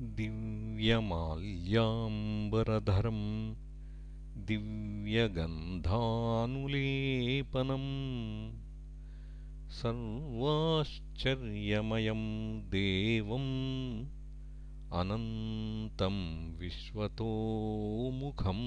दिव्यमाल्याम्बरधरं दिव्यगन्धानुलेपनम् सर्वाश्चर्यमयं देवम् अनन्तं विश्वतोमुखम्।